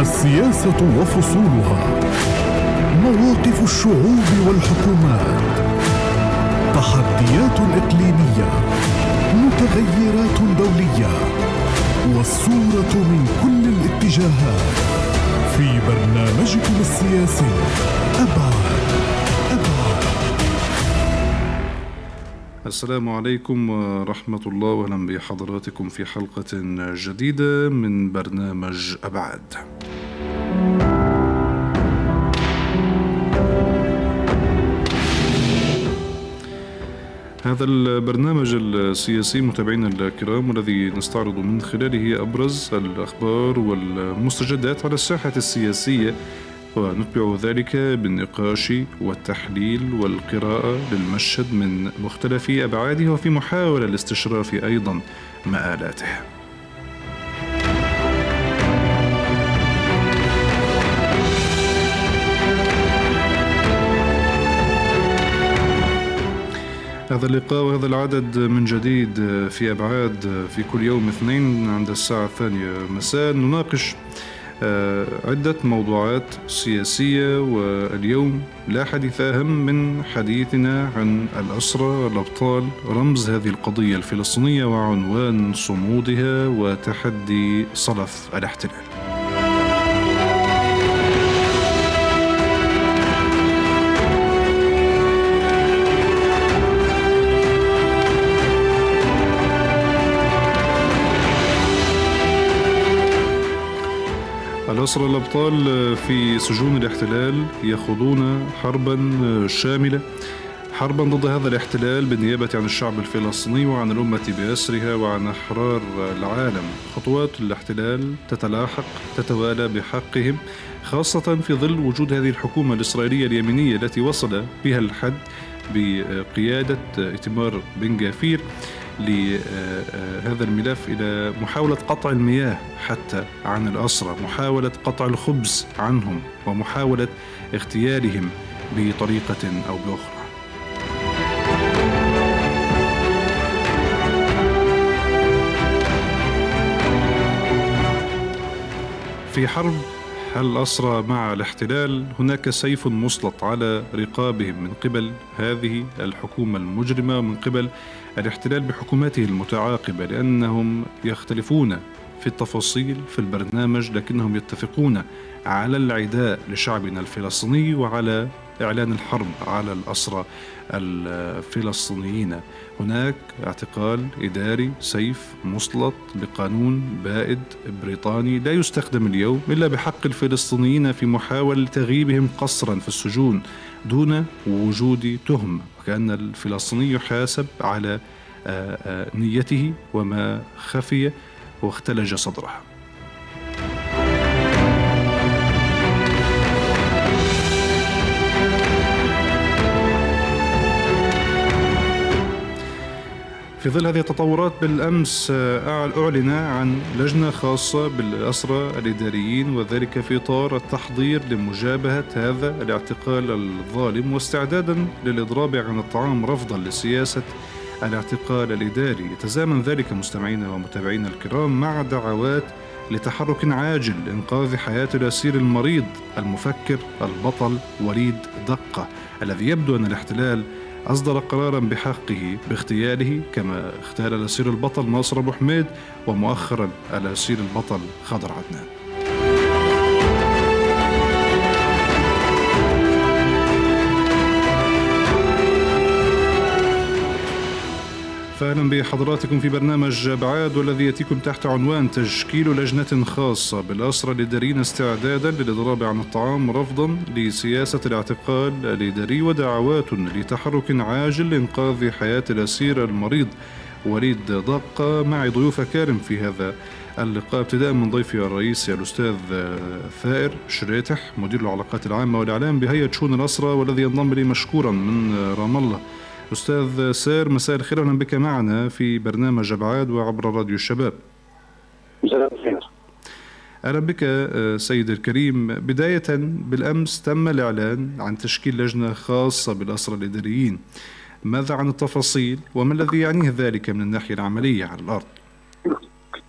السياسة وفصولها. مواقف الشعوب والحكومات. تحديات إقليمية. متغيرات دولية. والصورة من كل الاتجاهات. في برنامجكم السياسي. أبعاد. أبعاد. السلام عليكم ورحمة الله. وأهلا بحضراتكم في حلقة جديدة من برنامج أبعاد. هذا البرنامج السياسي متابعينا الكرام والذي نستعرض من خلاله أبرز الأخبار والمستجدات على الساحة السياسية ونتبع ذلك بالنقاش والتحليل والقراءة للمشهد من مختلف أبعاده وفي محاولة لاستشراف أيضا مآلاته. هذا اللقاء وهذا العدد من جديد في أبعاد في كل يوم اثنين عند الساعة الثانية مساء. نناقش آه، عدة موضوعات سياسية واليوم لا حديث أهم من حديثنا عن الأسرى الأبطال رمز هذه القضية الفلسطينية وعنوان صمودها وتحدي صلف الاحتلال. الأسرى الأبطال في سجون الاحتلال يخوضون حربا شاملة. حربا ضد هذا الاحتلال بالنيابة عن الشعب الفلسطيني وعن الأمة بأسرها وعن أحرار العالم. خطوات الاحتلال تتلاحق تتوالى بحقهم خاصة في ظل وجود هذه الحكومة الإسرائيلية اليمينية التي وصل بها الحد بقيادة إتمار بن جافير. لهذا الملف إلى محاولة قطع المياه حتى عن الأسرى محاولة قطع الخبز عنهم ومحاولة اغتيالهم بطريقة أو بأخرى. في حرب الأسرى مع الاحتلال؟ هناك سيف مسلط على رقابهم من قبل هذه الحكومة المجرمة ومن قبل الاحتلال بحكوماته المتعاقبة لأنهم يختلفون في التفاصيل في البرنامج لكنهم يتفقون على العداء لشعبنا الفلسطيني وعلى إعلان الحرب على الأسرى الفلسطينيين. هناك اعتقال إداري سيف مسلط بقانون بائد بريطاني لا يستخدم اليوم إلا بحق الفلسطينيين في محاولة تغييبهم قصرا في السجون دون وجود تهمة وكأن الفلسطيني يحاسب على نيته وما خفي واختلج صدرها في ظل هذه التطورات بالأمس أعلن عن لجنة خاصة بالأسرى الإداريين وذلك في إطار التحضير لمجابهة هذا الاعتقال الظالم واستعدادا للإضراب عن الطعام رفضا لسياسة الاعتقال الإداري. يتزامن ذلك مستمعينا ومتابعينا الكرام مع دعوات لتحرك عاجل لإنقاذ حياة الأسير المريض المفكر البطل وليد دقة الذي يبدو أن الاحتلال أصدر قرارا بحقه باغتياله كما اغتال الأسير البطل ناصر أبو حميد ومؤخرا الأسير البطل خضر عدنان. فأهلا بحضراتكم في برنامج ابعاد والذي يأتيكم تحت عنوان تشكيل لجنة خاصة بالاسرى الاداريين استعدادا للاضراب عن الطعام رفضا لسياسة الاعتقال الاداري ودعوات لتحرك عاجل لإنقاذ حياة الأسير المريض. وليد دقة معي ضيوف كارم في هذا اللقاء. ابتداء من ضيفي الرئيسي الأستاذ ثائر شريتح مدير العلاقات العامة والإعلام بهيئة شؤون الأسرى والذي ينضم لي مشكورا من رام الله. أستاذ سير مساء الخير أهلا بك معنا في برنامج أبعاد وعبر راديو الشباب. مساء الخير. أهلا بك سيد الكريم. بداية بالأمس تم الإعلان عن تشكيل لجنة خاصة بالأسرى الإداريين. ماذا عن التفاصيل؟ وما الذي يعنيه ذلك من الناحية العملية على الأرض؟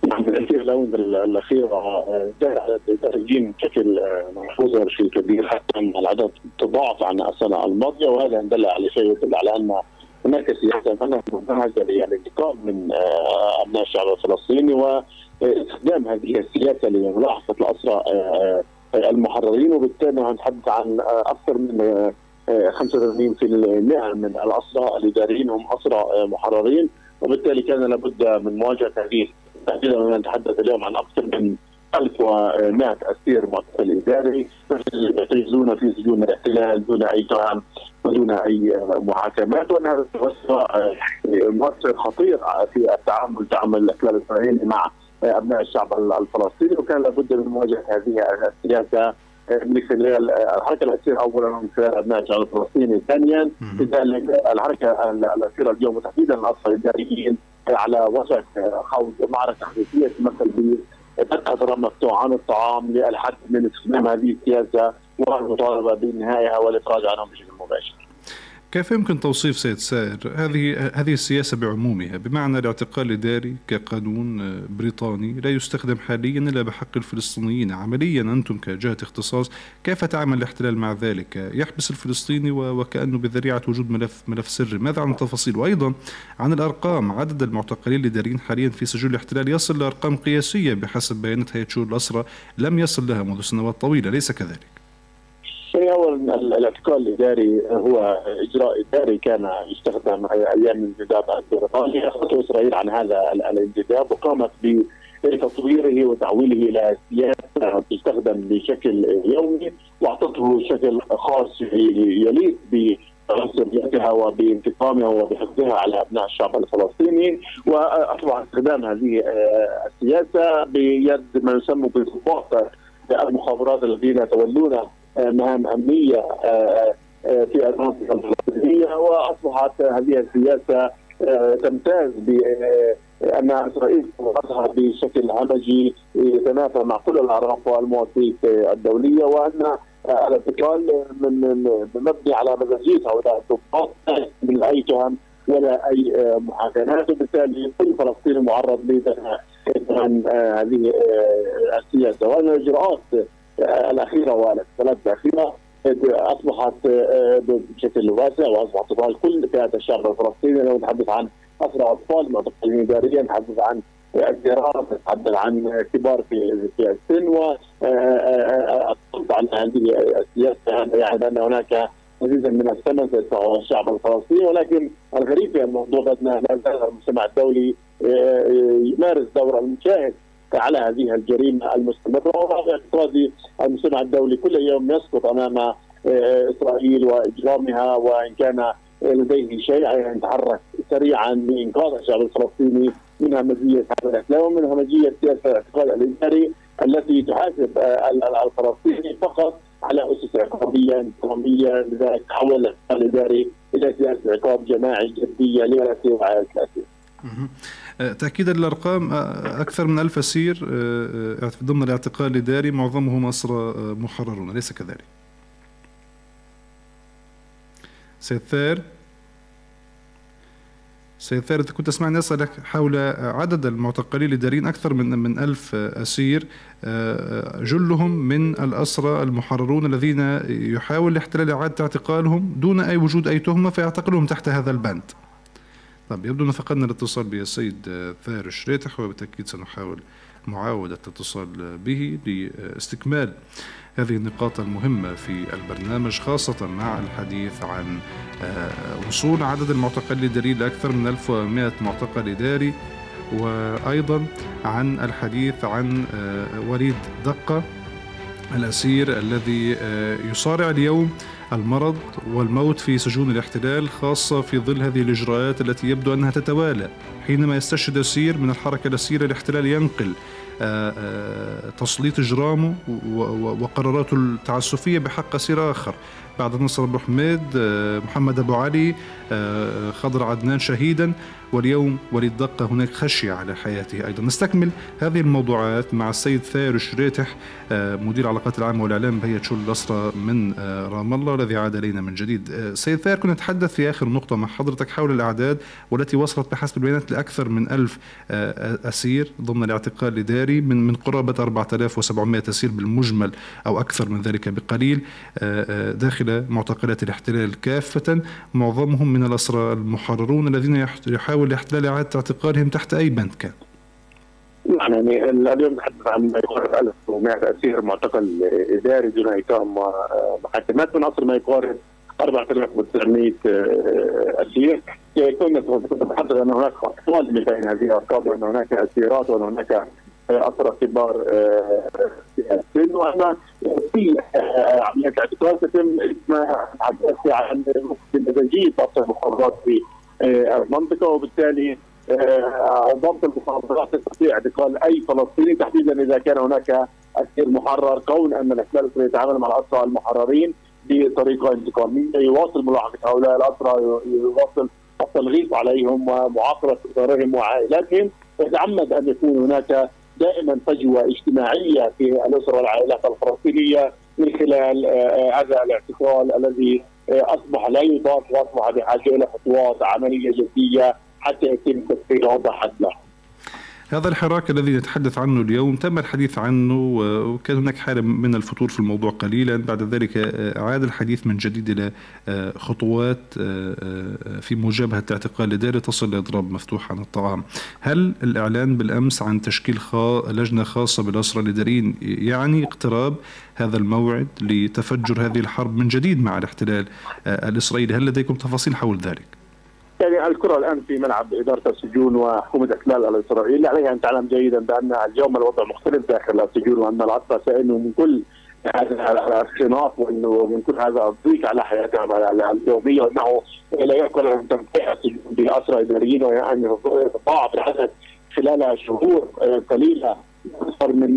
نعم له الاونه الاخيره زاد عدد الإداريين بشكل ملحوظ بشكل كبير حتى إن العدد تضاعف عن السنة الماضية وهذا على يدل على أن هناك سياسة منهجه للانتقام من ابناء الشعب الفلسطيني واستخدام هذه السياسة لملاحقه الأسرى المحررين وبالتالي نتحدث عن أكثر من 85% من الأسرى الإداريين هم أسرى محررين وبالتالي كان لابد من مواجهة هذه تحديدا نتحدث اليوم عن أكثر من 1100 أسير معتقل إداري يحتجزون في سجون الاحتلال دون أي تهم ودون أي محاكمات وأن هذا مؤثر خطير في التعامل تعامل الاحتلال الاسرائيلي مع أبناء الشعب الفلسطيني وكان لابد من مواجهة هذه السياسة من خلال الحركة الاسيره اولا من خلال أبناء الشعب الفلسطيني ثانيا لذلك الحركة الاسيره اليوم وتحديدا الاطفال الإداريين على وشك خوض معركة حقيقيه تمثل ضرر مفتوح عن الطعام للحد من استخدام هذه السياسة والمطالبة بانهائها والافراج عنهم بشكل مباشر. كيف يمكن توصيف سيد سائر؟ هذه هذه السياسة بعمومها بمعنى الاعتقال الاداري كقانون بريطاني لا يستخدم حاليا إلا بحق الفلسطينيين. عمليا أنتم كجهة اختصاص كيف تعمل الاحتلال مع ذلك؟ يحبس الفلسطيني وكأنه بذريعة وجود ملف ملف سري. ماذا عن التفاصيل؟ وأيضا عن الأرقام. عدد المعتقلين الإداريين حاليا في سجون الاحتلال يصل لأرقام قياسية بحسب بيانات هيئة شؤون الاسرى لم يصل لها منذ سنوات طويلة. ليس كذلك؟ اولا الاعتقال الإداري هو إجراء إداري كان يستخدم أيام الانتداب البريطاني اخذته إسرائيل عن هذا الانتداب وقامت بتطويره وتحويله إلى سياسة تستخدم بشكل يومي وأعطته شكل خاص يليق بعنصريتها وبانتقامها وبحفظها على أبناء الشعب الفلسطيني وأصبح استخدام هذه السياسة بيد ما يسمى بضباط المخابرات الذين يتولون مهام أمنية في المنطقة الفلسطينيه وأصبحت هذه السياسة تمتاز بان إسرائيل تظهر بشكل همجي يتنافى مع كل الأعراف والمواثيق الدولية وأن الاعتقال من مبني على مزاجية هؤلاء الضباط من أي تهم ولا أي محاكمات وبالتالي كل فلسطيني معرض عن هذه السياسة. وأن الاجراءات الأخيرة والاتصالات الأخيرة أصبحت بشكل واسع وأصبحت تطال كل فئات الشعب الفلسطيني. لو نتحدث عن اسرى أطفال معتقلين اداريا نتحدث عن الزراعه نتحدث عن كبار في في السن و عن هذه السياسة يعني ان هناك مزيدا من الثمن سيدفعه الشعب الفلسطيني. ولكن الغريب في الموضوع ان المجتمع الدولي يمارس دور المشاهد. على هذه الجريمة المستمرة. واعتقادي المجتمع الدولي كل يوم يسقط أمام إسرائيل وإجرامها وإن كان لديه شيء يتحرك سريعا لإنقاذ الشعب الفلسطيني من همجيه هذا الاحلام ومن همجيه سياسة الاعتقال الإداري التي تحاسب الفلسطيني فقط على أسس عقابيه إنتقامية لذلك تحول الاعتقال الإداري إلى سياسة عقاب جماعي جدية لراسي وعائله الاسير. تأكيدا للأرقام أكثر من ألف أسير ضمن الاعتقال الإداري معظمهم أسرى محررون أليس كذلك؟ سيد ثير سيد إذا كنت تسمعني أسألك حول عدد المعتقلين الإداريين أكثر من من ألف أسير جلهم من الأسرى المحررون الذين يحاول الاحتلال إعادة اعتقالهم دون أي وجود أي تهمة فيعتقلهم تحت هذا البند طيب يبدو أن فقدنا الاتصال بالسيد ثائر الشريتح وبالتأكيد سنحاول معاودة الاتصال به لاستكمال هذه النقاط المهمة في البرنامج خاصة مع الحديث عن وصول عدد المعتقلين الإداري لأكثر من 1100 معتقل إداري وأيضا عن الحديث عن وليد دقة الأسير الذي يصارع اليوم المرض والموت في سجون الاحتلال خاصة في ظل هذه الإجراءات التي يبدو أنها تتوالى. حينما يستشهد أسير من الحركة الأسيرة الاحتلال ينقل تسليط إجرامه وقراراته التعسفية بحق أسير آخر. بعد نصر أبو حميد محمد أبو علي خضر عدنان شهيدا واليوم وليد دقة هناك خشية على حياته أيضا. نستكمل هذه الموضوعات مع السيد ثاير شريتح آه، مدير العلاقات العامة والإعلام بهيئة شؤون الأسرة من آه، رام الله الذي عاد إلينا من جديد. آه، سيد ثاير كنا نتحدث في آخر نقطة مع حضرتك حول الأعداد والتي وصلت بحسب البيانات لأكثر من ألف أسير ضمن الاعتقال الإداري من من قرابة 4700 أسير بالمجمل أو أكثر من ذلك بقليل داخل معتقلات الاحتلال كافة معظمهم من الأسرى المحررون الذين يحاول إحلال إعادة اعتقالهم تحت أي بند كان. نعم يعني اليوم نتحدث عن ما يقارب 1100 اسير معتقل إداري دون إقامة محاكمات من اصل ما يقارب 4900 أسير. كنا نتحدث ان هناك أطفال بين هذه الأرقام وأن هناك أسيرات وأن هناك اسرى كبار في السن وان في عمليه اعتقال تتم اسمها عن مزاجيه ضبط المخابرات في المنطقة وبالتالي آه، ضبط المخابرات تستطيع اعتقال أي فلسطيني تحديدا إذا كان هناك اسير محرر كون أن الاحتلال يتعامل مع الأسرى المحررين بطريقة انتقامية يواصل ملاحقة هؤلاء الأسرى يواصل التلغيط عليهم ومعاقبة اسرهم وعائلاتهم يتعمد أن يكون هناك دائما فجوة اجتماعية في الأسرة والعائلات الفلسطينية من خلال آه، هذا الاعتقال الذي أصبح لا يطاق وأصبح بحاجة إلى خطوات عملية جدية حتى يتم تسجيل وضع حد له. هذا الحراك الذي نتحدث عنه اليوم تم الحديث عنه وكان هناك حالة من الفتور في الموضوع قليلا. بعد ذلك عاد الحديث من جديد إلى خطوات في مجابهة الاعتقال الإداري تصل لإضراب مفتوح عن الطعام. هل الإعلان بالأمس عن تشكيل خا... لجنة خاصة بالأسرى الإداريين يعني اقتراب هذا الموعد لتفجر هذه الحرب من جديد مع الاحتلال الإسرائيلي؟ هل لديكم تفاصيل حول ذلك؟ يعني الكرة الآن في ملعب إدارة السجون وحكومة الاحتلال الإسرائيلي عليها أن تعلم جيدا بأن اليوم الوضع مختلف داخل السجون وأن العطفة سائل من كل هذا الصناف ومن كل هذا الضيق على حياتهم اليومية وأنه لا يمكن أن السجون بأسرى إداريين وان يتضاعف العدد خلال شهور قليلة. أكثر من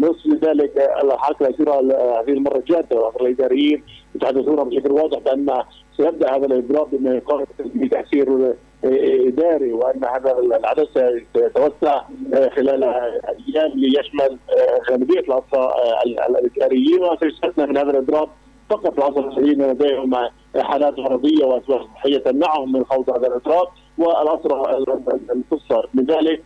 نصف لذلك الحركه الاخيره هذه المرة جادة. الإداريين يتحدثون بشكل واضح بأن سيبدأ هذا الإضراب بما يقارب بتاثير إداري وأن هذا العدد سيتوسع خلال أيام ليشمل غالبيه الاسرى الإداريين. وسيستثنى من هذا الإضراب فقط الاسرى الذين لديهم حالات مرضيه وأسباب صحية تمنعهم من خوض هذا الإضراب والاسرى القصر. لذلك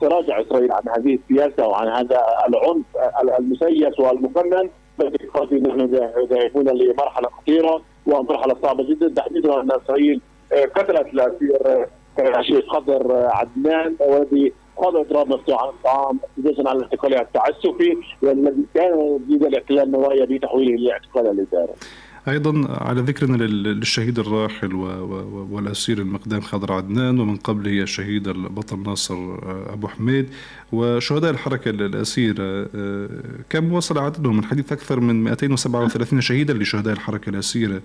تراجع اسرائيل عن هذه السياسة وعن هذا العنف المسيس باعتقادي نحن ذاهبون لمرحلة خطيرة ومرحلة صعبة جدا تحديدا أن إسرائيل قتلت الاسير الشيخ خضر عدنان والذي قاد اضراب مفتوح عن الطعام احتجاجا على الاعتقال التعسفي والذي كان يريد الاحتلال نوايا بتحويله لاعتقال الإدارة. أيضا على ذكرنا للشهيد الراحل والأسير المقدام خضر عدنان ومن قبله الشهيد البطل ناصر أبو حميد. وشهداء الحركة الاسيره كم وصل عددهم؟ من حديث أكثر من 237 شهيدا لشهداء الحركة الاسيره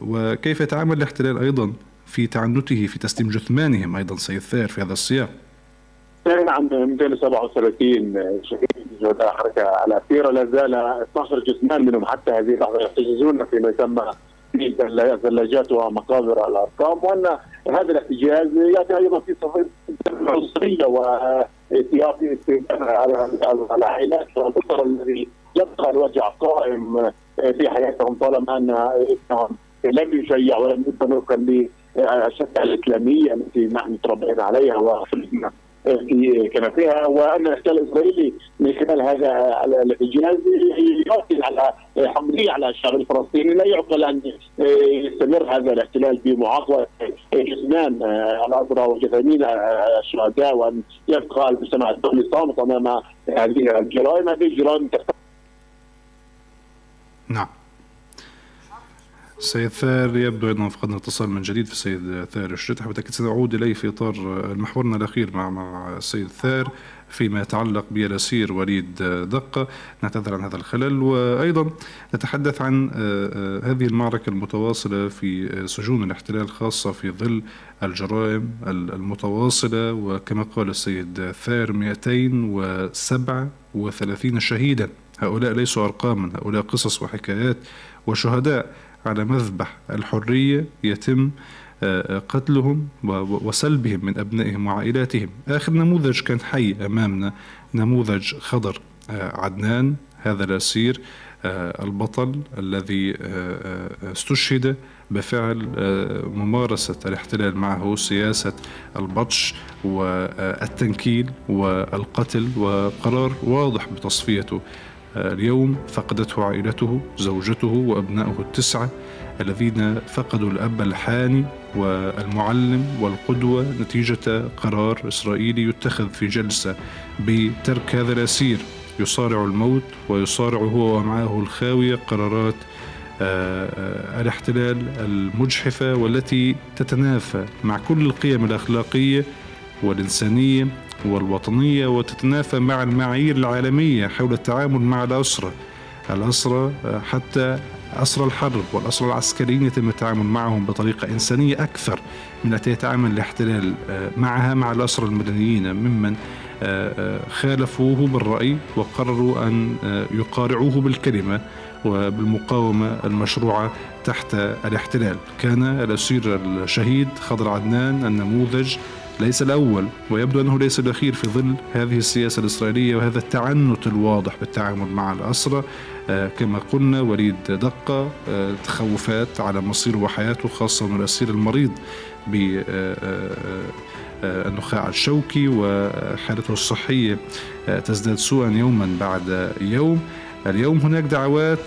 وكيف يتعامل الاحتلال أيضا في تعنته في تسليم جثمانهم أيضا؟ سيد ثار في هذا السياق. نعم 237 شهيد جهداء الحركه الاسيره لا زال 12 جثمان منهم حتى هذه اللحظة يحتجزون فيما يسمى في ثلاجات ومقابر الأرقام. وأن هذا الاحتجاز يأتي أيضا في صفيح العنصرية وسياسه العائلات والاسر الذي يبقى الوجع قائم في حياتهم طالما أن ابنهم لم يشيع ولم يكن وفقا للشريعه الإسلامية التي نحن تربينا عليها. وخلقنا في كنفها وأن الاحتلال الإسرائيلي من خلال هذا الاحتجاز يؤكد على حملية على الشعب الفلسطيني لا يعقل أن يستمر هذا الاحتلال بمعاقبة جثمان الاسرى وجثامين الشهداء وأن يبقى المجتمع الدولي صامت أمام هذه الجرائم. هذه الجرائم نعم. سيد ثار يبدو أنه فقدنا اتصال من جديد في السيد ثار الشتح بالتأكيد سنعود إليه في إطار محورنا الأخير مع مع السيد ثار فيما يتعلق بالأسير وليد دقة. نعتذر عن هذا الخلل وأيضا نتحدث عن آه، آه، هذه المعركة المتواصلة في سجون الاحتلال خاصة في ظل الجرائم المتواصلة. وكما قال السيد ثار 237 شهيدا. هؤلاء ليسوا أرقاما هؤلاء قصص وحكايات وشهداء. على مذبح الحرية يتم آه، قتلهم وسلبهم من أبنائهم وعائلاتهم. آخر نموذج كان حي أمامنا نموذج خضر آه، عدنان. هذا الأسير آه، البطل الذي استشهد بفعل ممارسة الاحتلال معه سياسة البطش والتنكيل والقتل وقرار واضح بتصفيته. اليوم فقدته عائلته زوجته وأبنائه التسعة الذين فقدوا الأب الحاني والمعلم والقدوة نتيجة قرار إسرائيلي يتخذ في جلسة بترك هذا الأسير. يصارع الموت ويصارع هو ومعه الخاوية قرارات آه، آه، الاحتلال المجحفة والتي تتنافى مع كل القيم الأخلاقية والإنسانية والوطنية وتتنافى مع المعايير العالمية حول التعامل مع الأسرة. الأسرة آه، حتى أسرى الحرب والأسرى العسكريين يتم التعامل معهم بطريقة إنسانية أكثر من التي يتعامل الاحتلال آه، معها مع الأسرى المدنيين. ممن آه، خالفوه بالرأي وقرروا أن يقارعوه بالكلمة وبالمقاومة المشروعة تحت الاحتلال. كان الأسير الشهيد خضر عدنان النموذج ليس الأول ويبدو أنه ليس الأخير في ظل هذه السياسة الإسرائيلية وهذا التعنت الواضح بالتعامل مع الأسرى آه، كما قلنا وليد دقة آه، تخوفات على مصيره وحياته خاصة من الأسير المريض ب آه، النخاع الشوكي وحالته الصحية تزداد سوءا يوما بعد يوم. اليوم هناك دعوات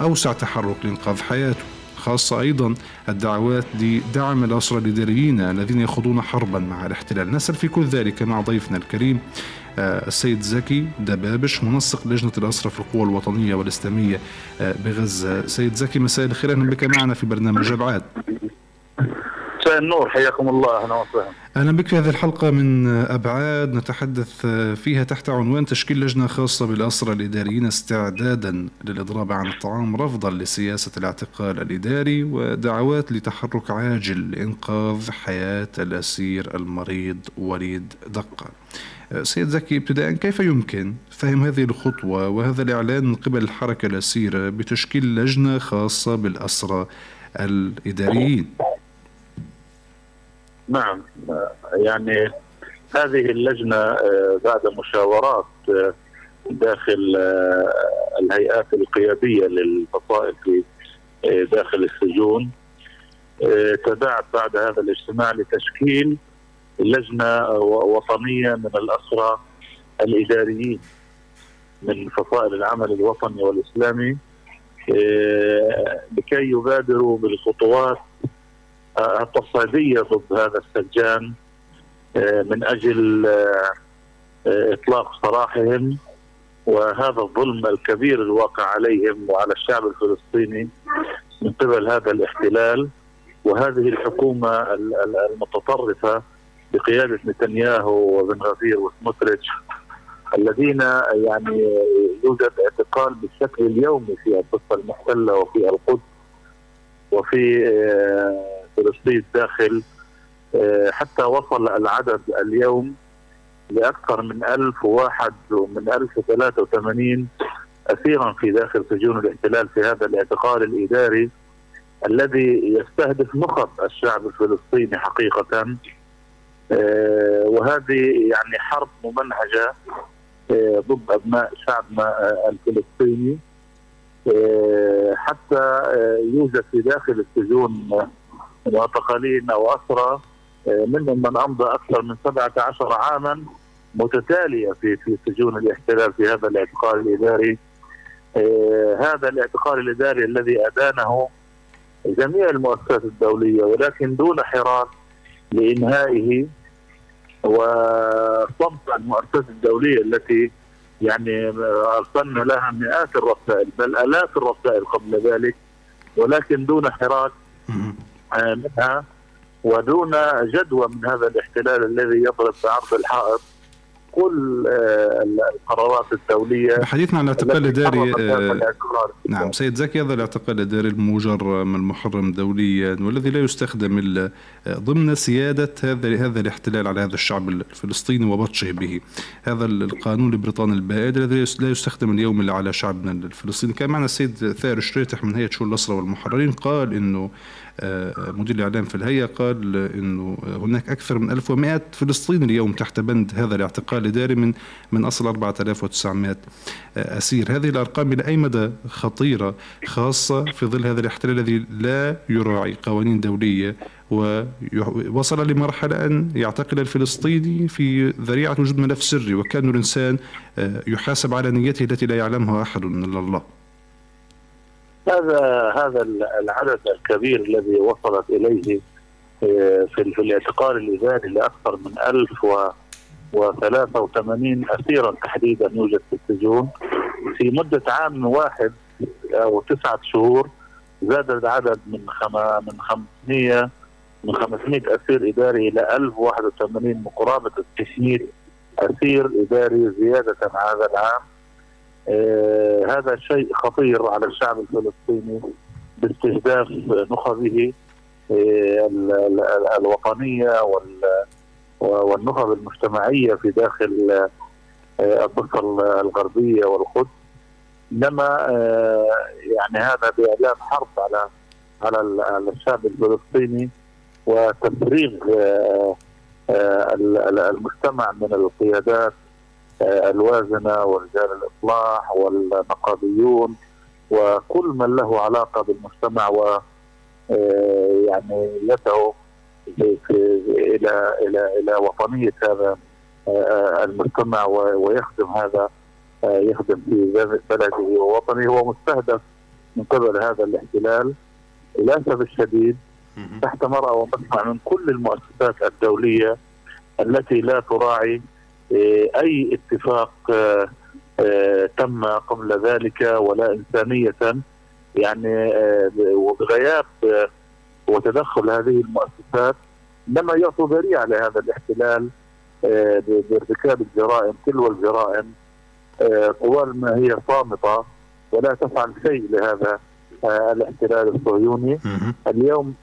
لأوسع تحرك لإنقاذ حياته. خاصة أيضا الدعوات لدعم الأسرى الإداريين الذين يخوضون حربا مع الاحتلال. نسأل في كل ذلك مع ضيفنا الكريم آه، السيد زكي دبابش منسق لجنة الأسرى في القوى الوطنية والإسلامية آه، بغزة. سيد زكي مساء الخير. أهلا بك معنا في برنامج أبعاد. مساء النور حياكم الله أهلا وسهلا أهلا بك في هذه الحلقة من أبعاد نتحدث فيها تحت عنوان تشكيل لجنة خاصة بالاسرى الإداريين استعدادا للإضراب عن الطعام رفضا لسياسة الاعتقال الإداري ودعوات لتحرك عاجل لإنقاذ حياة الأسير المريض وليد دقة. سيد زكي ابتداء كيف يمكن فهم هذه الخطوة وهذا الإعلان من قبل الحركة الأسيرة بتشكيل لجنة خاصة بالاسرى الإداريين؟ نعم. يعني هذه اللجنة آه، بعد مشاورات آه، داخل آه، الهيئات القيادية للفصائل في داخل السجون تداعت بعد هذا الاجتماع لتشكيل لجنة وطنية من الأسرى الإداريين من فصائل العمل الوطني والإسلامي لكي يبادروا بالخطوات التصعيدية ضد هذا السجان آه، من أجل آه، آه، إطلاق سراحهم وهذا الظلم الكبير الواقع عليهم وعلى الشعب الفلسطيني من قبل هذا الاحتلال. وهذه الحكومة المتطرفة بقيادة نتنياهو وبن غفير وسموتريتش الذين يعني يوجد اعتقال بالشكل اليومي في الضفة المحتلة وفي القدس وفي فلسطين داخل آه، حتى وصل العدد اليوم لأكثر من ألف وواحد ومن ألف وثلاثة وثمانين أسيرا في داخل سجون الاحتلال في هذا الاعتقال الإداري الذي يستهدف نخب الشعب الفلسطيني حقيقة. آه، وهذه يعني حرب ممنهجة آه، ضد أبناء شعبنا الفلسطيني. حتى يوجد في داخل السجون معتقلين أو اسرى آه، منهم من أمضى أكثر من 17 عاما متتالية في في سجون الاحتلال في هذا الاعتقال الإداري. آه، هذا الاعتقال الإداري الذي أدانه جميع المؤسسات الدولية ولكن دون حراك لإنهائه وصمت المؤسسات الدولية التي يعني ارسلنا لها مئات الرسائل بل آلاف الرسائل قبل ذلك ولكن دون حراك منها ودون جدوى من هذا الاحتلال الذي يضرب بعرض الحائط كل آه، القرارات الدولية بحديثنا عن الاعتقال الإداري آه نعم سيد زكي هذا الاعتقال الإداري المجرم المحرم دوليا والذي لا يستخدم إلا ضمن سيادة هذا هذا الاحتلال على هذا الشعب الفلسطيني وبطشه به. هذا القانون البريطاني البائد الذي لا يستخدم اليوم إلا على شعبنا الفلسطيني. كان معنا السيد ثائر شريتح من هيئة شؤون الاسرى والمحررين قال إنه آه، مدير الإعلام في الهيئة قال أنه هناك أكثر من 1100 فلسطيني اليوم تحت بند هذا الاعتقال الإداري من من أصل 4900 آه، أسير. هذه الأرقام إلى أي مدى خطيرة خاصة في ظل هذا الاحتلال الذي لا يراعي قوانين دولية ووصل لمرحلة أن يعتقل الفلسطيني في ذريعة وجود ملف سري وكأن الإنسان آه، يحاسب على نيته التي لا يعلمها أحد إلا الله. هذا هذا العدد الكبير الذي وصلت إليه آه، في, في الاعتقال الاداري لأكثر من 1083 اسيرا تحديدا يوجد في السجون. في مدة عام واحد أو تسعة شهور زاد العدد من خما من 500 من 500 أسير إداري إلى 1081 مقاربه 900 أسير إداري زيادة هذا العام. هذا شيء خطير على الشعب الفلسطيني باستهداف نخبه آه الوطنية والنخب المجتمعية في داخل آه الضفة الغربية والقدس. إنما آه، يعني هذا بإعلان حرب على على الشعب الفلسطيني وتفريغ آه، آه، المجتمع من القيادات الوازنة ورجال الإصلاح والنقابيون وكل من له علاقة بالمجتمع و آه، يعني يدعو إلى إلى إلى وطنية هذا آه، المجتمع ويخدم هذا آه، يخدم في بلده ووطنه. هو مستهدف من قبل هذا الاحتلال. للاسف الشديد تحت مرأى ومسمع من كل المؤسسات الدولية التي لا تراعي أي اتفاق آه، آه، تم قبل ذلك ولا إنسانية يعني آه، وبغياب وتدخل هذه المؤسسات لما يعطوا ذريعة لهذا الاحتلال بارتكاب الجرائم تلو الجرائم طوال ما هي صامتة ولا تفعل شيء لهذا الاحتلال الصهيوني. اليوم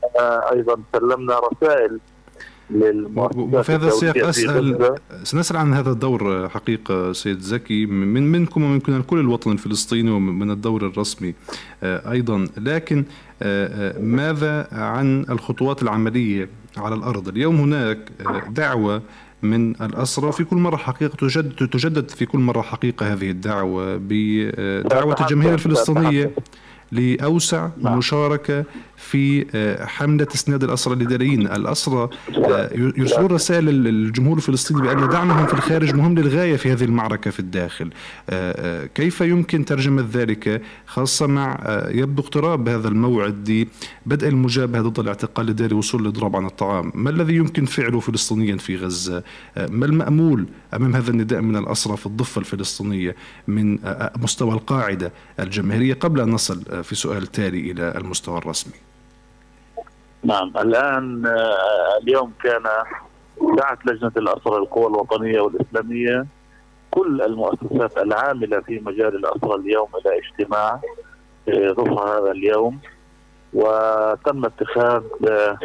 أيضا سلمنا رسائل وفي هذا السياق اسال سنسأل عن هذا الدور حقيقة سيد زكي من منكم ومن كل الوطن الفلسطيني ومن الدور الرسمي آه، أيضا. لكن آه، آه، ماذا عن الخطوات العملية على الأرض؟ اليوم هناك دعوة من الأسرى في كل مرة حقيقة تجدد, تجدد في كل مرة حقيقة هذه الدعوة بدعوة الجماهير الفلسطينية. لأوسع نعم. مشاركة في آه، حملة إسناد الأسرى الإداريين الأسرى آه، يرسلون رسائل للجمهور الفلسطيني بأن دعمهم في الخارج مهم للغاية في هذه المعركة في الداخل. آه، كيف يمكن ترجمة ذلك خاصة مع يبدو اقتراب هذا الموعد لبدء المجابهة ضد الاعتقال الإداري وصول الإضراب عن الطعام؟ ما الذي يمكن فعله فلسطينيا في غزة؟ ما المأمول أمام هذا النداء من الأسرى في الضفة الفلسطينية من مستوى القاعدة الجماهيرية قبل أن نصل في سؤال تالي إلى المستوى الرسمي. نعم الآن آه، اليوم كان دعت لجنة الأسرى القوى الوطنية والإسلامية كل المؤسسات العاملة في مجال الأسرى اليوم إلى اجتماع ظهر آه، هذا اليوم وتم اتخاذ آه،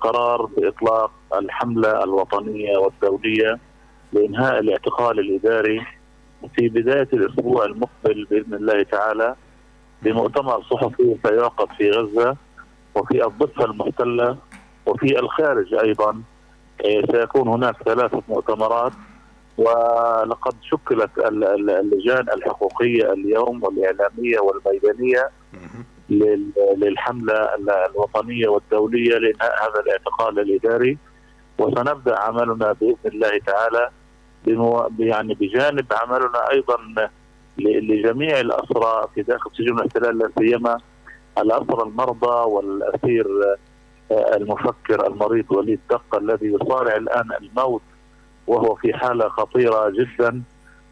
قرار بإطلاق الحملة الوطنية والدولية لإنهاء الاعتقال الإداري في بداية الأسبوع المقبل بإذن الله تعالى. بمؤتمر صحفي سيعقد في غزة وفي الضفة المحتلة وفي الخارج أيضا إيه، سيكون هناك ثلاثة مؤتمرات. ولقد شكلت اللجان الحقوقية اليوم والإعلامية والميدانية للحملة الوطنية والدولية لإنهاء هذا الاعتقال الإداري. وسنبدأ عملنا بإذن الله تعالى يعني بجانب عملنا أيضا لجميع الأسرى في داخل سجون الاحتلال لا سيما الأسرى المرضى والأسير آه، المفكر المريض وليد دقة الذي يصارع الآن الموت وهو في حالة خطيرة جدا.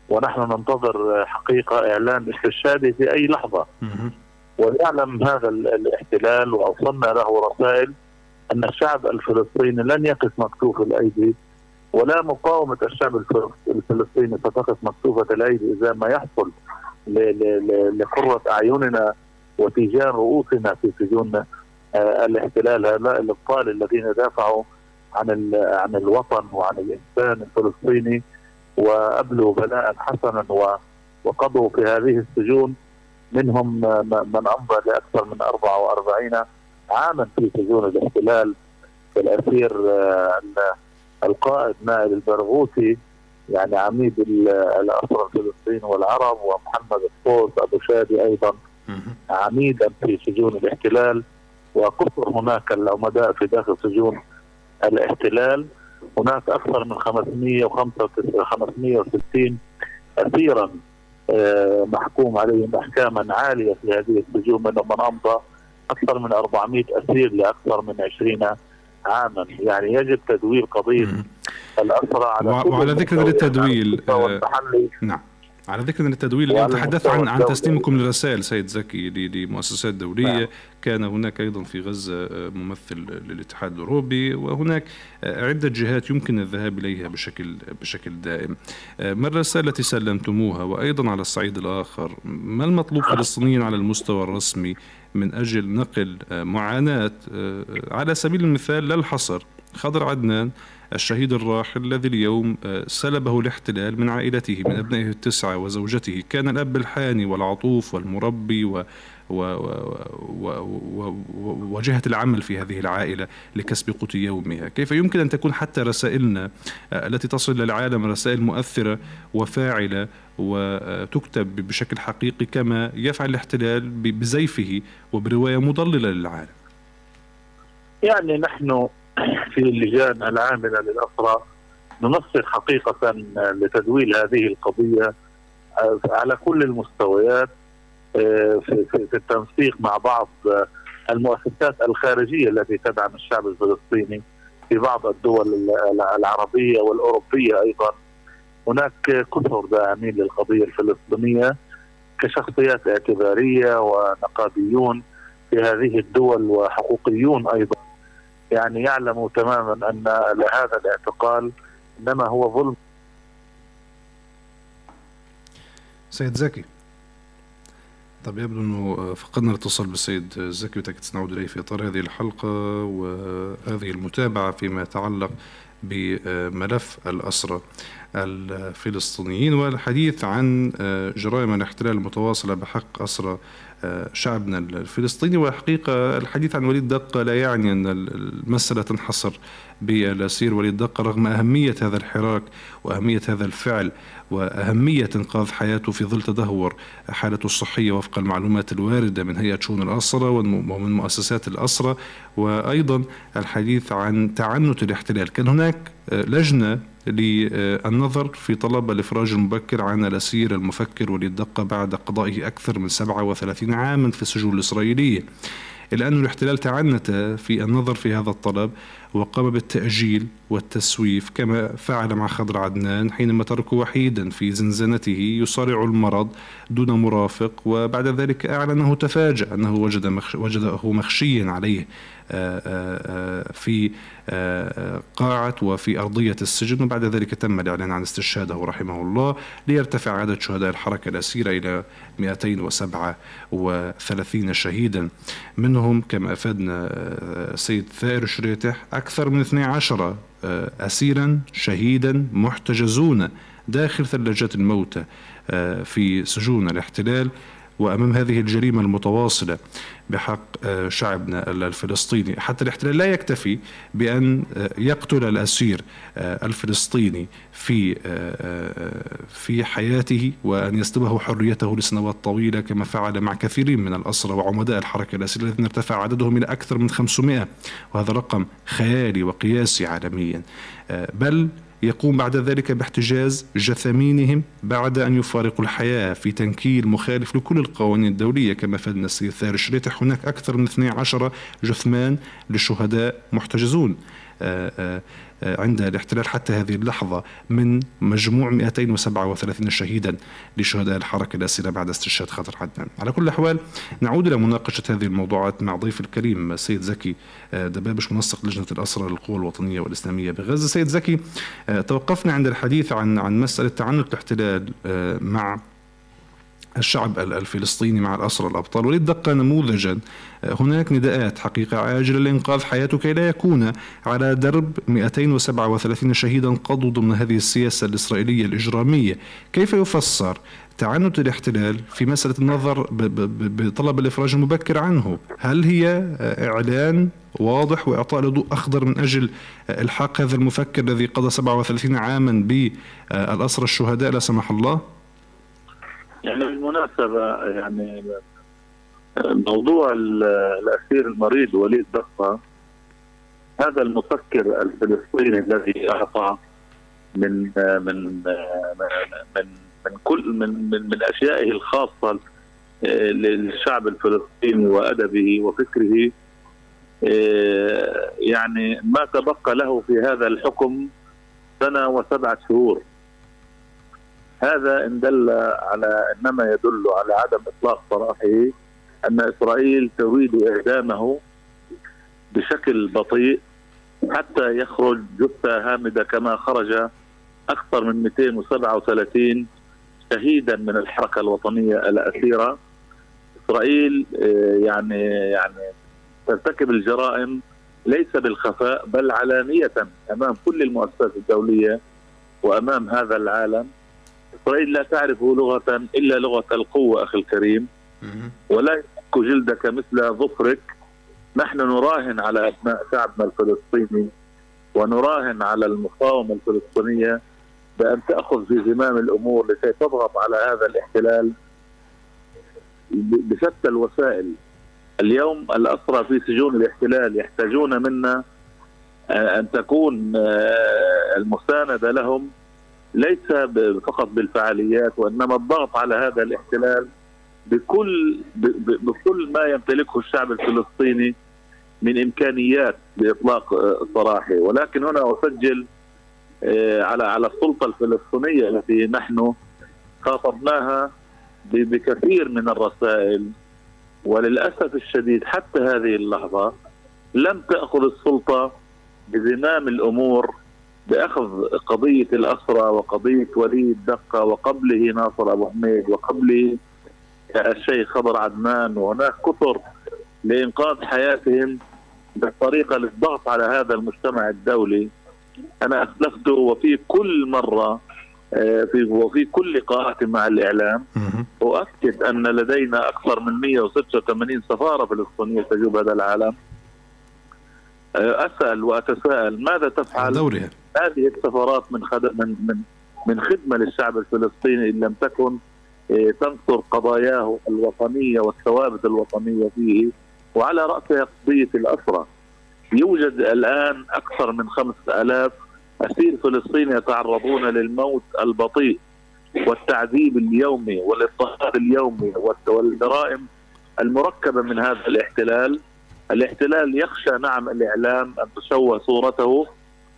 ونحن ننتظر حقيقة إعلان استشهاده في أي لحظة. ويعلم هذا الاحتلال وأوصلنا له رسائل أن الشعب الفلسطيني لن يقف مكتوف الأيدي. ولا مقاومة الشعب الفلسطيني ستقف مكتوفه الايدي إذا ما يحصل لقرة أعيننا وتيجان رؤوسنا في سجون آه، الاحتلال. هؤلاء الإبطال الذين دافعوا عن عن الوطن وعن الإنسان الفلسطيني وأبلوا بلاء حسنا وقضوا في هذه السجون. منهم من أمضى لأكثر من 44 عاما في سجون الاحتلال الاسير آه، القائد نائل البرغوثي يعني عميد الاسرى الفلسطين والعرب ومحمد الصوت أبو شادي أيضا. عميدا في سجون الاحتلال وكثر هناك العمداء في داخل سجون الاحتلال. هناك أكثر من 565 اسيرا آه، محكوم عليهم احكاما عالية في هذه السجون منهم من امضى أكثر من 400 أسير لأكثر من 20 عاما. يعني يجب تدوير قضية الأسرى على وعلى ذكر التدويل آه نعم. على ذكر التدويل اليوم تحدثت عن عن تسليمكم للرسائل سيد زكي لمؤسسات دولية. نعم. كان هناك أيضا في غزة آه، ممثل للاتحاد الأوروبي وهناك آه، عدة جهات يمكن الذهاب إليها بشكل بشكل دائم. ما الرسائل التي سلمتموها؟ وأيضا على الصعيد الآخر ما المطلوب فلسطينيا على المستوى الرسمي من أجل نقل معاناة على سبيل المثال لا الحصر خضر عدنان الشهيد الراحل الذي اليوم آه، سلبه الاحتلال من عائلته من أبنائه التسعة وزوجته. كان الأب الحاني والعطوف والمربي وجهة العمل في هذه العائلة لكسب قوت يومها. كيف يمكن أن تكون حتى رسائلنا آه، التي تصل للعالم رسائل مؤثرة وفاعلة وتكتب بشكل حقيقي كما يفعل الاحتلال بزيفه وبرواية مضللة للعالم؟ يعني نحن في اللجان العاملة للأسرى ننسق حقيقة لتدويل هذه القضية آه، على كل المستويات آه، في التنسيق مع بعض المؤسسات الخارجية التي تدعم الشعب الفلسطيني في بعض الدول العربية والأوروبية أيضا. هناك كثر داعمين للقضية الفلسطينية كشخصيات اعتبارية ونقابيون في هذه الدول وحقوقيون أيضا. يعني يعلموا تماما أن هذا الاعتقال إنما هو ظلم. سيد زكي. طب يبدو أنه فقدنا الاتصال بالسيد زكي وتأكد سنعود اليه في إطار هذه الحلقة وهذه المتابعة فيما يتعلق بملف الأسرى الفلسطينيين والحديث عن جرائم الاحتلال المتواصلة بحق أسرى شعبنا الفلسطيني. والحقيقة الحديث عن وليد دقة لا يعني أن المسألة تنحصر بالأسير وليد دقة رغم أهمية هذا الحراك وأهمية هذا الفعل وأهمية إنقاذ حياته في ظل تدهور. حالته الصحية وفق المعلومات الواردة من هيئة شؤون الأسرة ومن مؤسسات الأسرة. وأيضا الحديث عن تعنت الاحتلال. كان هناك لجنة للنظر في طلب الإفراج المبكر عن الأسير المفكر وليد دقة بعد قضائه أكثر من 37 عاما في السجون الإسرائيلية. أن الاحتلال تعنت في النظر في هذا الطلب. وقام بالتأجيل والتسويف كما فعل مع خضر عدنان حينما تركه وحيدا في زنزانته يصارع المرض دون مرافق وبعد ذلك أعلن أنه تفاجأ أنه وجد مخش وجده مخشيا عليه آه، آه، في آه، قاعة وفي أرضية السجن وبعد ذلك تم الإعلان عن استشهاده رحمه الله ليرتفع عدد شهداء الحركة الأسيرة إلى 237 شهيدا. منهم كما أفادنا السيد ثائر شريتح أكثر من 12 أسيرا شهيدا محتجزون داخل ثلاجات الموتى في سجون الاحتلال. وأمام هذه الجريمة المتواصلة بحق آه، شعبنا الفلسطيني. حتى الاحتلال لا يكتفي بأن آه، يقتل الأسير آه، الفلسطيني في في حياته وأن يسلبه حريته لسنوات طويلة كما فعل مع كثيرين من الأسرى وعمداء الحركة الأسيرية الذين ارتفع عددهم إلى أكثر من 500 وهذا رقم خيالي وقياسي عالميا. بل يقوم بعد ذلك باحتجاز جثامينهم بعد أن يفارقوا الحياة في تنكيل مخالف لكل القوانين الدولية كما فادنا السيد ثار شريتح هناك أكثر من 12 جثمان للشهداء محتجزون. عند الاحتلال حتى هذه اللحظة من مجموع 237 شهيدا لشهداء الحركة الأسيرة بعد استشهاد خطر عدنان. على كل الأحوال نعود إلى مناقشة هذه الموضوعات مع ضيف الكريم السيد زكي دبابش منسق لجنة الأسرى للقوى الوطنية والإسلامية بغزة. سيد زكي توقفنا عند الحديث عن عن مسألة تعنت الاحتلال مع الشعب الفلسطيني مع الأسرى الأبطال وليد دق نموذجا هناك نداءات حقيقة عاجلة لإنقاذ حياته كي لا يكون على درب 237 شهيدا قضوا ضمن هذه السياسة الإسرائيلية الإجرامية. كيف يفسر تعنت الاحتلال في مسألة النظر بطلب الإفراج المبكر عنه؟ هل هي إعلان واضح وإعطاء ضوء أخضر من أجل إلحاق هذا المفكر الذي قضى 37 عاما بالأسرى الشهداء؟ لا سمح الله؟ يعني بالمناسبة يعني موضوع الأسير المريض وليد دقة هذا المفكر الفلسطيني الذي أعطى من من من من كل من من, من أشيائه الخاصة للشعب الفلسطيني وأدبه وفكره يعني ما تبقى له في هذا الحكم سنة وسبعة شهور. هذا إن دل على إنما يدل على عدم إطلاق سراحه أن إسرائيل تريد إعدامه بشكل بطيء حتى يخرج جثة هامدة كما خرج أكثر من 237 شهيدا من الحركة الوطنية الاسيره إسرائيل آه، يعني يعني ترتكب الجرائم ليس بالخفاء بل علانية أمام كل المؤسسات الدولية وأمام هذا العالم. إسرائيل لا تعرف لغة إلا لغة القوة أخي الكريم. ولا يمك جلدك مثل ظفرك. نحن نراهن على أبناء شعبنا الفلسطيني ونراهن على المقاومة الفلسطينية بأن تأخذ في زمام الأمور لكي تضغط على هذا الاحتلال بشتى الوسائل. اليوم الأسرى في سجون الاحتلال يحتاجون منا أن تكون آه، المساندة لهم. ليس فقط بالفعاليات وإنما الضغط على هذا الاحتلال بكل بكل ما يمتلكه الشعب الفلسطيني من إمكانيات لاطلاق سراحه. ولكن هنا أسجل آه، على على السلطة الفلسطينية التي نحن خاطبناها بكثير من الرسائل. وللأسف الشديد حتى هذه اللحظة لم تأخذ السلطة بزمام الأمور بأخذ قضية الأسرى وقضية وليد دقه وقبله ناصر أبو حميد وقبله الشيخ خضر عدنان وهناك كثر لإنقاذ حياتهم بالطريقة للضغط على هذا المجتمع الدولي. أنا أسلفت وفي كل مرة آه، في وفي كل لقاءات مع الإعلام اؤكد أن لدينا أكثر من 186 سفارة فلسطينية تجوب هذا العالم. آه، أسأل وأتساءل ماذا تفعل؟ دورها. هذه السفارات من. من من من خدمة للشعب الفلسطيني إن لم تكن آه، تنصر قضاياه الوطنية والثوابت الوطنية فيه وعلى رأسها قضية الاسرى. يوجد الآن أكثر من خمسة ألاف أسير فلسطيني يتعرضون للموت البطيء والتعذيب اليومي والاضطهاد اليومي والجرائم المركبة من هذا الاحتلال. الاحتلال يخشى نعم الإعلام أن تشوه صورته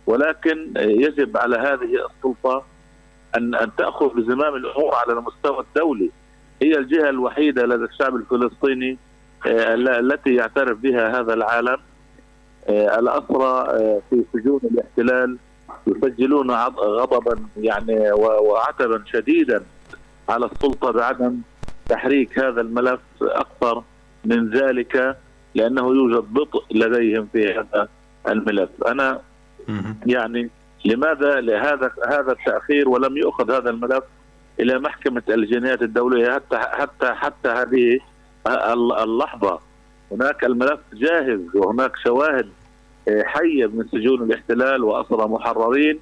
ولكن يجب على هذه السلطة ان أن تأخذ بزمام الأمور على المستوى الدولي. هي الجهة الوحيدة لدى الشعب الفلسطيني آه، التي يعترف بها هذا العالم. آه، الأسرى آه، في سجون الاحتلال يسجلون غضبا يعني وعتبا شديدا على السلطة بعدم تحريك هذا الملف أكثر من ذلك لأنه يوجد بطء لديهم في هذا الملف. أنا يعني لماذا لهذا هذا التأخير ولم يؤخذ هذا الملف إلى محكمة الجنايات الدولية حتى حتى حتى هذه اللحظة؟ هناك الملف جاهز وهناك شواهد آه، حية من سجون الاحتلال وأسرى محررين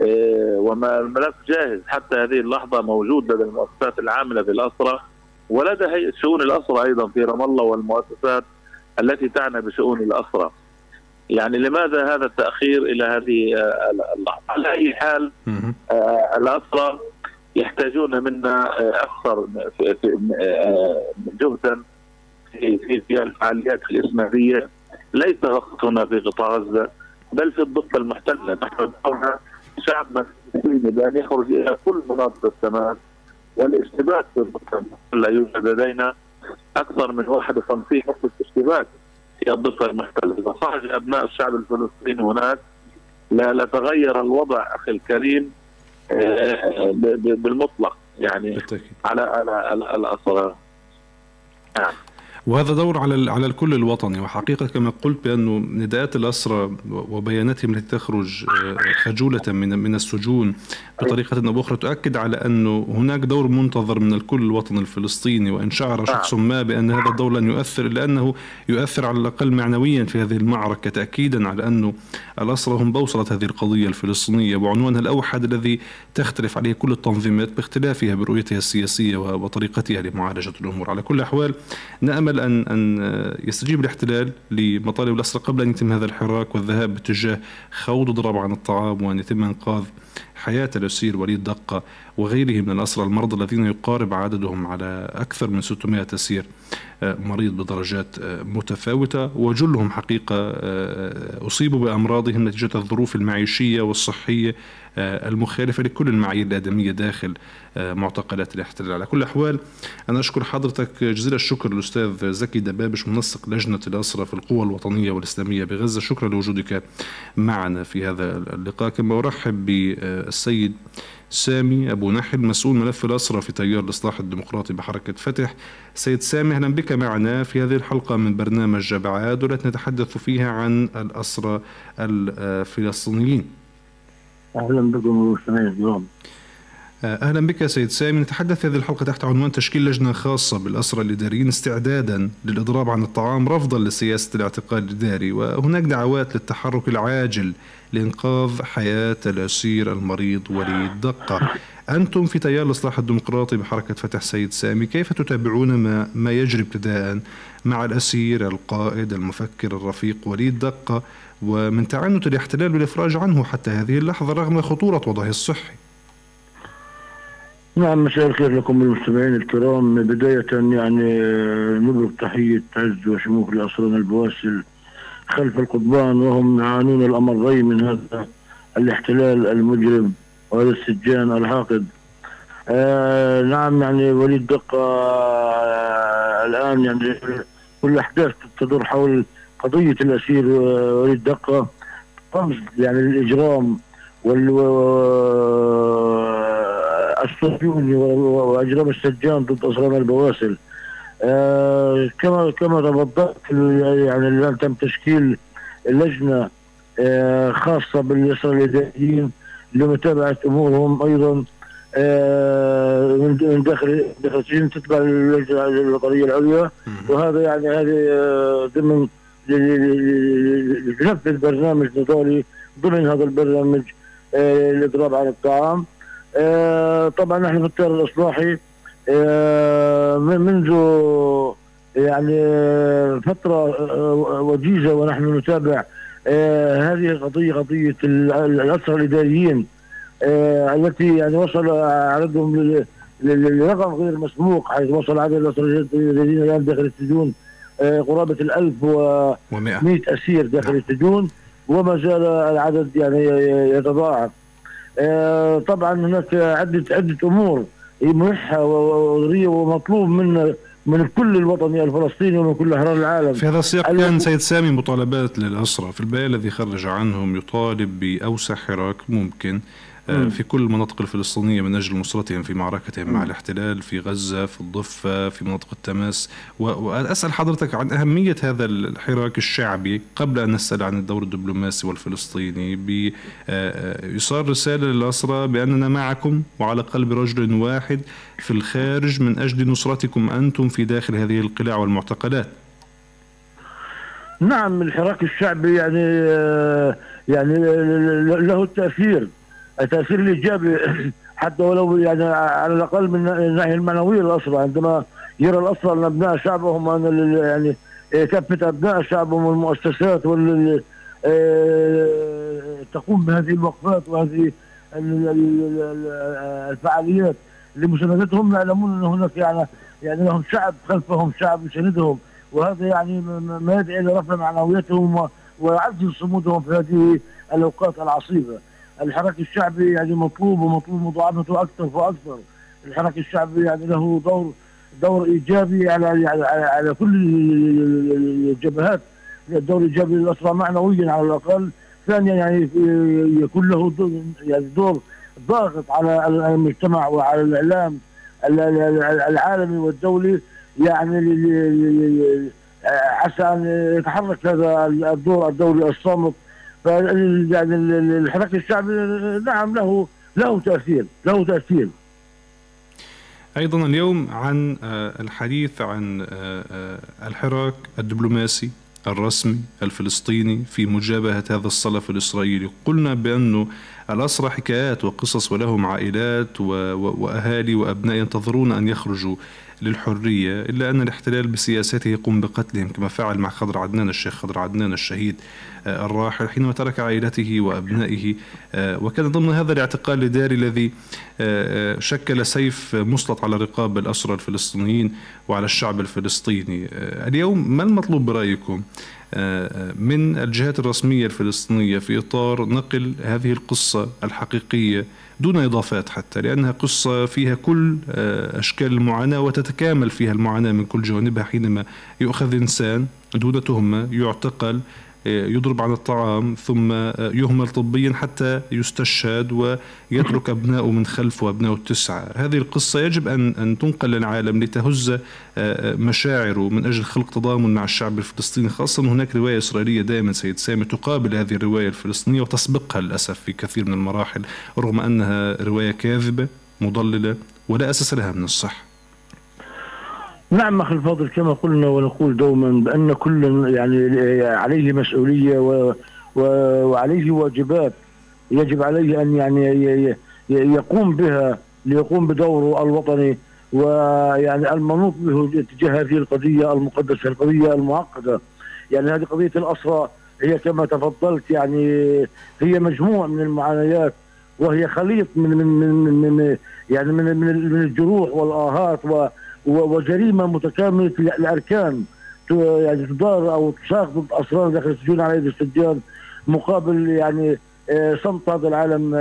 آه، وما الملف جاهز. حتى هذه اللحظة موجود لدى المؤسسات العاملة بالاسرى ولدى هيئه شؤون الأسرى أيضا في رام الله والمؤسسات التي تعنى بشؤون الأسرى. يعني لماذا هذا التأخير إلى هذه آه، اللحظه؟ على أي حال آه، الاسرى يحتاجون منا آه، أكثر جهدا في في الفعاليات الاسلاميه ليس فقط هنا في قطاع غزه بل في الضفة المحتلة. نحن دعونا شعب فلسطيني بان يخرج إلى كل مناطق التماس والاشتباك في الضفة المحتلة يوجد لدينا أكثر من 51 نقطه اشتباك في الضفه المحتله، اذا خرج أبناء الشعب الفلسطيني هناك. لا لتغير الوضع أخي الكريم آه، بالمطلق يعني. على على الاسرى نعم. وهذا دور على على الكل الوطني. وحقيقة كما قلت بانه نداءات الأسرى وبياناتهم التي تخرج آه، خجولة من من السجون بطريقة أو بأخرى تؤكد على انه هناك دور منتظر من الكل الوطني الفلسطيني. وإن شعر شخص ما بأن هذا الدور لن يؤثر إلا أنه يؤثر على الأقل معنويا في هذه المعركة تاكيدا على انه الأسرى هم بوصلة هذه القضية الفلسطينية. وعنوانها الأوحد الذي تختلف عليه كل التنظيمات باختلافها برؤيتها السياسية وطريقتها لمعالجة الأمور. على كل الاحوال نأمل أن أن يستجيب الاحتلال لمطالب الأسرى قبل أن يتم هذا الحراك والذهاب باتجاه خوض ضرب عن الطعام وأن يتم إنقاذ حياة الأسير وليد دقة وغيره من الأسرى المرضى الذين يقارب عددهم على أكثر من 600 أسير آه، مريض بدرجات آه، متفاوتة. وجلهم حقيقة آه، أصيبوا بأمراضهم نتيجة الظروف المعيشية والصحية المخالفة لكل المعايير الآدمية داخل معتقلات الاحتلال على كل الأحوال أنا أشكر حضرتك جزيل الشكر الأستاذ زكي دبابش منسق لجنة الأسرة في القوى الوطنية والإسلامية بغزة. شكرا لوجودك معنا في هذا اللقاء. كما أرحب بالسيد سامي أبو نحل مسؤول ملف الأسرة في تيار الإصلاح الديمقراطي بحركة فتح. سيد سامي أهلا بك معنا في هذه الحلقة من برنامج جبعات والتي نتحدث فيها عن الأسرة الفلسطينيين. أهلا بكم اليوم أهلا بك سيد سامي. نتحدث في هذه الحلقة تحت عنوان تشكيل لجنة خاصة بالاسرى الاداريين استعدادا للإضراب عن الطعام رفضا لسياسة الاعتقال الإداري. وهناك دعوات للتحرك العاجل لإنقاذ حياة الأسير المريض وليد دقة. أنتم في تيار الإصلاح الديمقراطي بحركة فتح سيد سامي. كيف تتابعون ما, ما يجري ابتداء مع الأسير القائد المفكر الرفيق وليد دقة؟ ومن تعنت الاحتلال بالإفراج عنه حتى هذه اللحظة رغم خطورة وضعه الصحي. نعم مساء الخير لكم المستمعين الكرام. بداية يعني نبرك تحية عز وشموخ لأسرنا البواسل خلف القضبان وهم يعانون الأمرين من هذا الاحتلال المجرم وهذا السجان الحاقد آه نعم يعني وليد دقة آه الآن يعني كل الأحداث تدور حول قضية الأسير آه، وليد دقة. رمز يعني الإجرام وال الصهيوني واجرام السجان ضد اسرار البواسل. آه كما كما تفضلت يعني الان تم تشكيل لجنة آه خاصة بالاسرى الاداريين لمتابعة أمورهم أيضا. آه من داخل داخل السجن تتبع القضية العليا. وهذا يعني هذه آه، ضمن لنفذ برنامج نضالي ضمن هذا البرنامج آه، الاضراب عن الطعام. آه، طبعا نحن في التيار الإصلاحي آه، منذ يعني فترة آه، وجيزة ونحن نتابع هذه القضية قضية الأسرى الإداريين التي يعني وصل عددهم لرقم غير مسبوق حيث وصل عدد الأسرى الإداريين الآن داخل السجون قرابة الألف ومئة. أسير داخل السجون وما زال العدد يعني يتضاعف. آه، طبعا هناك عده عده أمور. ملحه وضروريه ومطلوب من من كل الوطني الفلسطيني ومن كل أحرار العالم. في هذا السياق كان سيد سامي مطالبات للاسرى في البيان الذي خرج عنهم يطالب بأوسع حراك ممكن. آه، في كل المناطق الفلسطينية من أجل نصرتهم في معركتهم مع الاحتلال في غزة في الضفة في مناطق التماس. وأسأل حضرتك عن أهمية هذا الحراك الشعبي قبل أن نسأل عن الدور الدبلوماسي والفلسطيني بيصار آه، رسالة للأسرى بأننا معكم وعلى قلب رجل واحد في الخارج من أجل نصرتكم أنتم في داخل هذه القلاع والمعتقلات. نعم الحراك الشعبي يعني آه، يعني له التأثير التأثير الإيجابي حتى ولو يعني على الأقل من الناحية المعنوية للاسرى عندما يرى الاسرى أن أبناء شعبهم ان يعني كافه أبناء شعبهم والمؤسسات وال آه، تقوم بهذه الوقفات وهذه الفعاليات لمساندتهم يعلمون أن هناك يعني يعني لهم شعب خلفهم شعب يساندهم وهذا يعني ما يدعي إلى رفع معنوياتهم ويعزز صمودهم في هذه الأوقات العصيبة. الحراك الشعبي يعني مطلوب ومطلوب مضاعفته أكثر فاكثر. الحراك الشعبي يعني له دور دور إيجابي على على, على كل الجبهات. الدور الايجابي للاسرى معنويا على الأقل. ثانيا يعني يكون له دور يعني دور ضاغط على المجتمع وعلى الإعلام العالمي والدولي. يعني عسى أن يتحرك هذا الدور الدولي الصامت يعني الحراك الشعبي نعم له له تأثير له تأثير. أيضا اليوم عن آه، الحديث عن آه، آه، الحراك الدبلوماسي الرسمي الفلسطيني في مجابهة هذا الصلف الإسرائيلي. قلنا بأنه الأسرى حكايات وقصص ولهم عائلات وأهالي وأبناء ينتظرون أن يخرجوا. للحرية إلا أن الاحتلال بسياسته يقوم بقتلهم كما فعل مع خضر عدنان الشيخ خضر عدنان الشهيد آه، الراحل حينما ترك عائلته وأبنائه آه، وكان ضمن هذا الاعتقال الإداري الذي آه، شكل سيف مسلط على رقاب الأسرى الفلسطينيين وعلى الشعب الفلسطيني. اليوم ما المطلوب برأيكم؟ من الجهات الرسمية الفلسطينية في إطار نقل هذه القصة الحقيقية دون إضافات حتى لأنها قصة فيها كل أشكال المعاناة وتتكامل فيها المعاناة من كل جوانبها حينما يؤخذ إنسان دون تهمة يعتقل يضرب عن الطعام ثم يهمل طبيا حتى يستشهد ويترك أبناؤه من خلفه أبناؤه التسعة. هذه القصة يجب أن, أن تنقل للعالم لتهز مشاعره من أجل خلق تضامن مع الشعب الفلسطيني. خاصة هناك رواية إسرائيلية دائما سيد سامي تقابل هذه الرواية الفلسطينية وتسبقها للأسف في كثير من المراحل رغم أنها رواية كاذبة مضللة ولا أساس لها من الصحة نعم أخي الفاضل كما قلنا ونقول دوما بأن كل يعني عليه مسؤولية و وعليه واجبات يجب عليه أن يعني يقوم بها ليقوم بدوره الوطني ويعني المنوط به تجاه هذه القضية المقدسة القضية المعقدة. يعني هذه قضية الأسرى هي كما تفضلت يعني هي مجموع من المعانيات وهي خليط من من من, من يعني من من الجروح والآهات و وجريمة متكاملة الأركان. يعني تدار أو تساق ضد اسرار داخل السجون على يد السجان مقابل يعني آه، صمت هذا العالم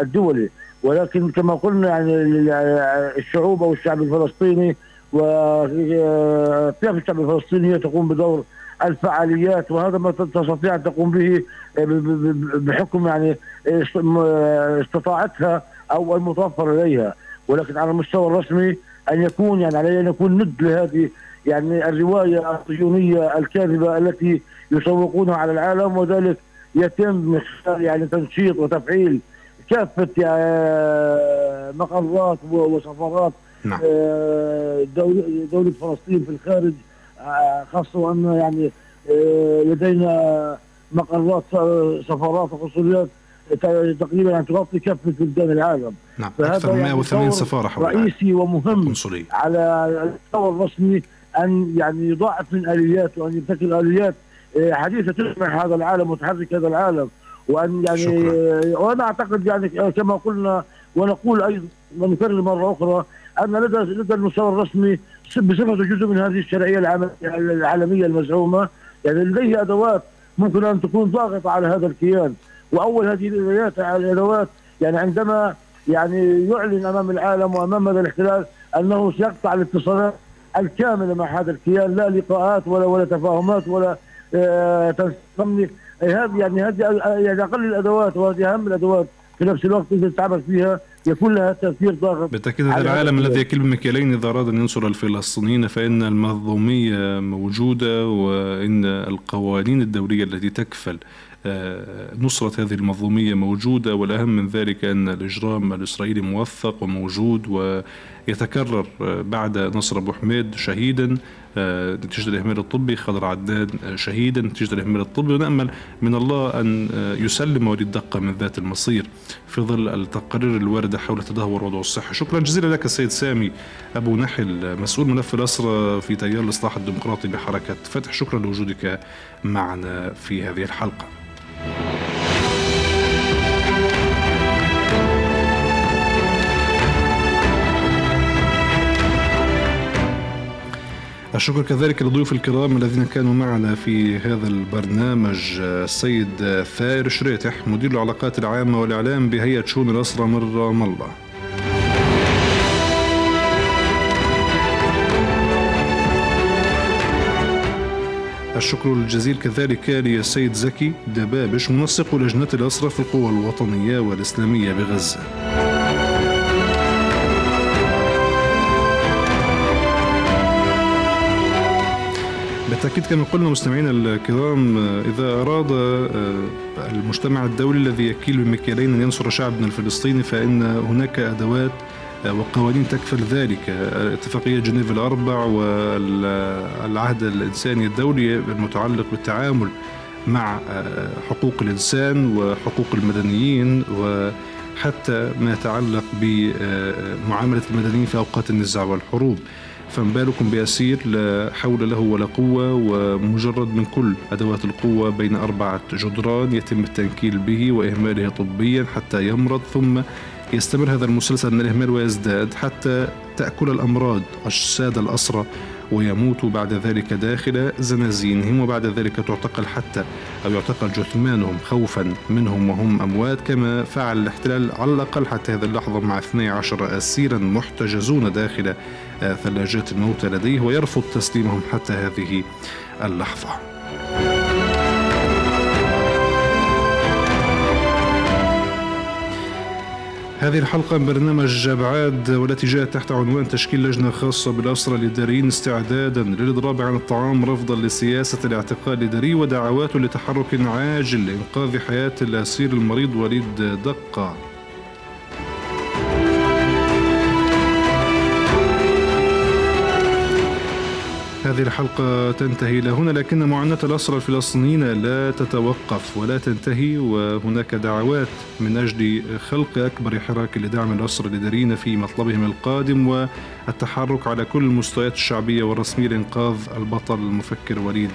الدولي. ولكن كما قلنا يعني الشعوب أو الشعب الفلسطيني وطيف الشعب الفلسطيني تقوم بدور الفعاليات؟ وهذا ما تستطيع أن تقوم به آه، بحكم يعني آه، استطاعتها أو المتوفر لديها ولكن على المستوى الرسمي أن يكون يعني عليه أن يكون ند لهذه يعني الرواية الصهيونية الكاذبة التي يسوقونها على العالم وذلك يتم يعني تنشيط وتفعيل كافة يعني مقرات وسفارات نعم. آه، دولة, فلسطين في الخارج آه، خاصة وأن يعني آه، لدينا مقرات سفارات وقنصليات تقريبا تغطي كافه بلدان العالم. نعم أكثر من 180 يعني سفاره حول رئيسي ومهم قنصلي. على المستوى الرسمي أن يعني يضاعف من آليات وأن يبتكر آليات آه، حديثة تلمح هذا العالم وتحرك هذا العالم. وأن يعني شكرا. وأنا أعتقد يعني كما قلنا ونقول أيضا ونكرر مرة أخرى أن لدى لدى المستوى الرسمي بصفته جزء من هذه الشرعية العالمية المزعومة. يعني لديه أدوات ممكن أن تكون ضاغطة على هذا الكيان. وأول هذه الادوات الادوات يعني عندما يعني يعلن أمام العالم وأمام هذا الاحتلال أنه سيقطع الاتصالات الكاملة مع هذا الكيان لا لقاءات ولا ولا تفاهمات ولا آه هذه يعني هذه يعني أقل الأدوات وهذه أهم الأدوات في نفس الوقت اذا تعبت فيها يكون لها تأثير ضاغط بالتأكيد هذا العالم الذي يكل بمكيالين إذا أراد أن ينصر الفلسطينيين فإن المنظوميه موجودة وإن القوانين الدولية التي تكفل نصرة هذه المنظومية موجودة والأهم من ذلك أن الإجرام الإسرائيلي موثق وموجود ويتكرر آه، بعد نصر أبو حميد شهيدا آه، نتيجة الإهمال الطبي خضر عداد شهيدا نتيجة الإهمال الطبي ونأمل من الله أن يسلم وليد دقة من ذات المصير في ظل التقارير الواردة حول تدهور وضع الصحة شكرا جزيلا لك السيد سامي أبو نحل مسؤول ملف الأسرة في تيار الإصلاح الديمقراطي بحركة فتح. شكرا لوجودك معنا في هذه الحلقة. الشكر كذلك للضيوف الكرام الذين كانوا معنا في هذا البرنامج السيد ثائر شريتح مدير العلاقات العامة والإعلام بهيئة شؤون الأسرة رام الشكر الجزيل كذلك للسيد زكي دبابش منسق لجنة الأسرة في القوى الوطنية والإسلامية بغزة. بالتأكيد كما قلنا مستمعينا الكرام إذا أراد آه، المجتمع الدولي الذي يكيل بمكيالين أن ينصر شعبنا الفلسطيني فإن هناك أدوات وقوانين تكفل ذلك. اتفاقية جنيف الأربع والعهد الإنساني الدولي المتعلق بالتعامل مع حقوق الإنسان وحقوق المدنيين وحتى ما يتعلق بمعاملة المدنيين في أوقات النزاع والحروب. فما بالكم بأسير لا حول له ولا قوة ومجرد من كل أدوات القوة بين أربعة جدران يتم التنكيل به وإهماله طبيا حتى يمرض ثم يستمر هذا المسلسل من الإهمال ويزداد حتى تأكل الأمراض أجساد الأسرى ويموتوا بعد ذلك داخل زنازينهم وبعد ذلك تعتقل حتى أو يعتقل جثمانهم خوفا منهم وهم أموات كما فعل الاحتلال على الأقل حتى هذه اللحظة مع 12 أسيرا محتجزون داخل ثلاجات الموتى لديه ويرفض تسليمهم حتى هذه اللحظة. هذه الحلقة من برنامج أبعاد والتي جاءت تحت عنوان تشكيل لجنة خاصة بالأسرى الإداريين استعدادا للإضراب عن الطعام رفضا لسياسة الاعتقال الإداري ودعوات لتحرك عاجل لإنقاذ حياة الأسير المريض وليد دقة. هذه الحلقة تنتهي إلى هنا لكن معاناة الأسرى الفلسطينيين لا تتوقف ولا تنتهي وهناك دعوات من أجل خلق أكبر حراك لدعم الأسرى الإداريين في مطلبهم القادم والتحرك على كل المستويات الشعبية والرسمية لإنقاذ البطل المفكر وليد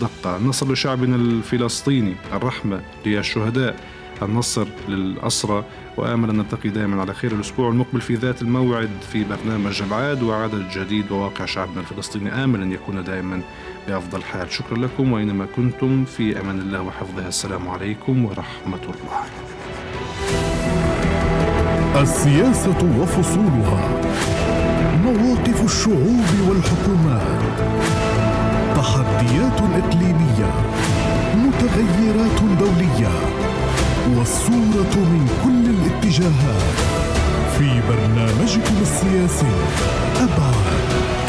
دقة. نصر لشعبنا الفلسطيني الرحمة للشهداء. النصر للأسرى وآمل أن نلتقي دائما على خير الأسبوع المقبل في ذات الموعد في برنامج أبعاد وعدد جديد وواقع شعبنا الفلسطيني آمل أن يكون دائما بأفضل حال. شكرا لكم وأينما كنتم في أمان الله وحفظه. السلام عليكم ورحمة الله. السياسة وفصولها. مواقف الشعوب والحكومات. تحديات إقليمية. متغيرات دولية. والصورة من كل الاتجاهات. في برنامجكم السياسي أبعاد.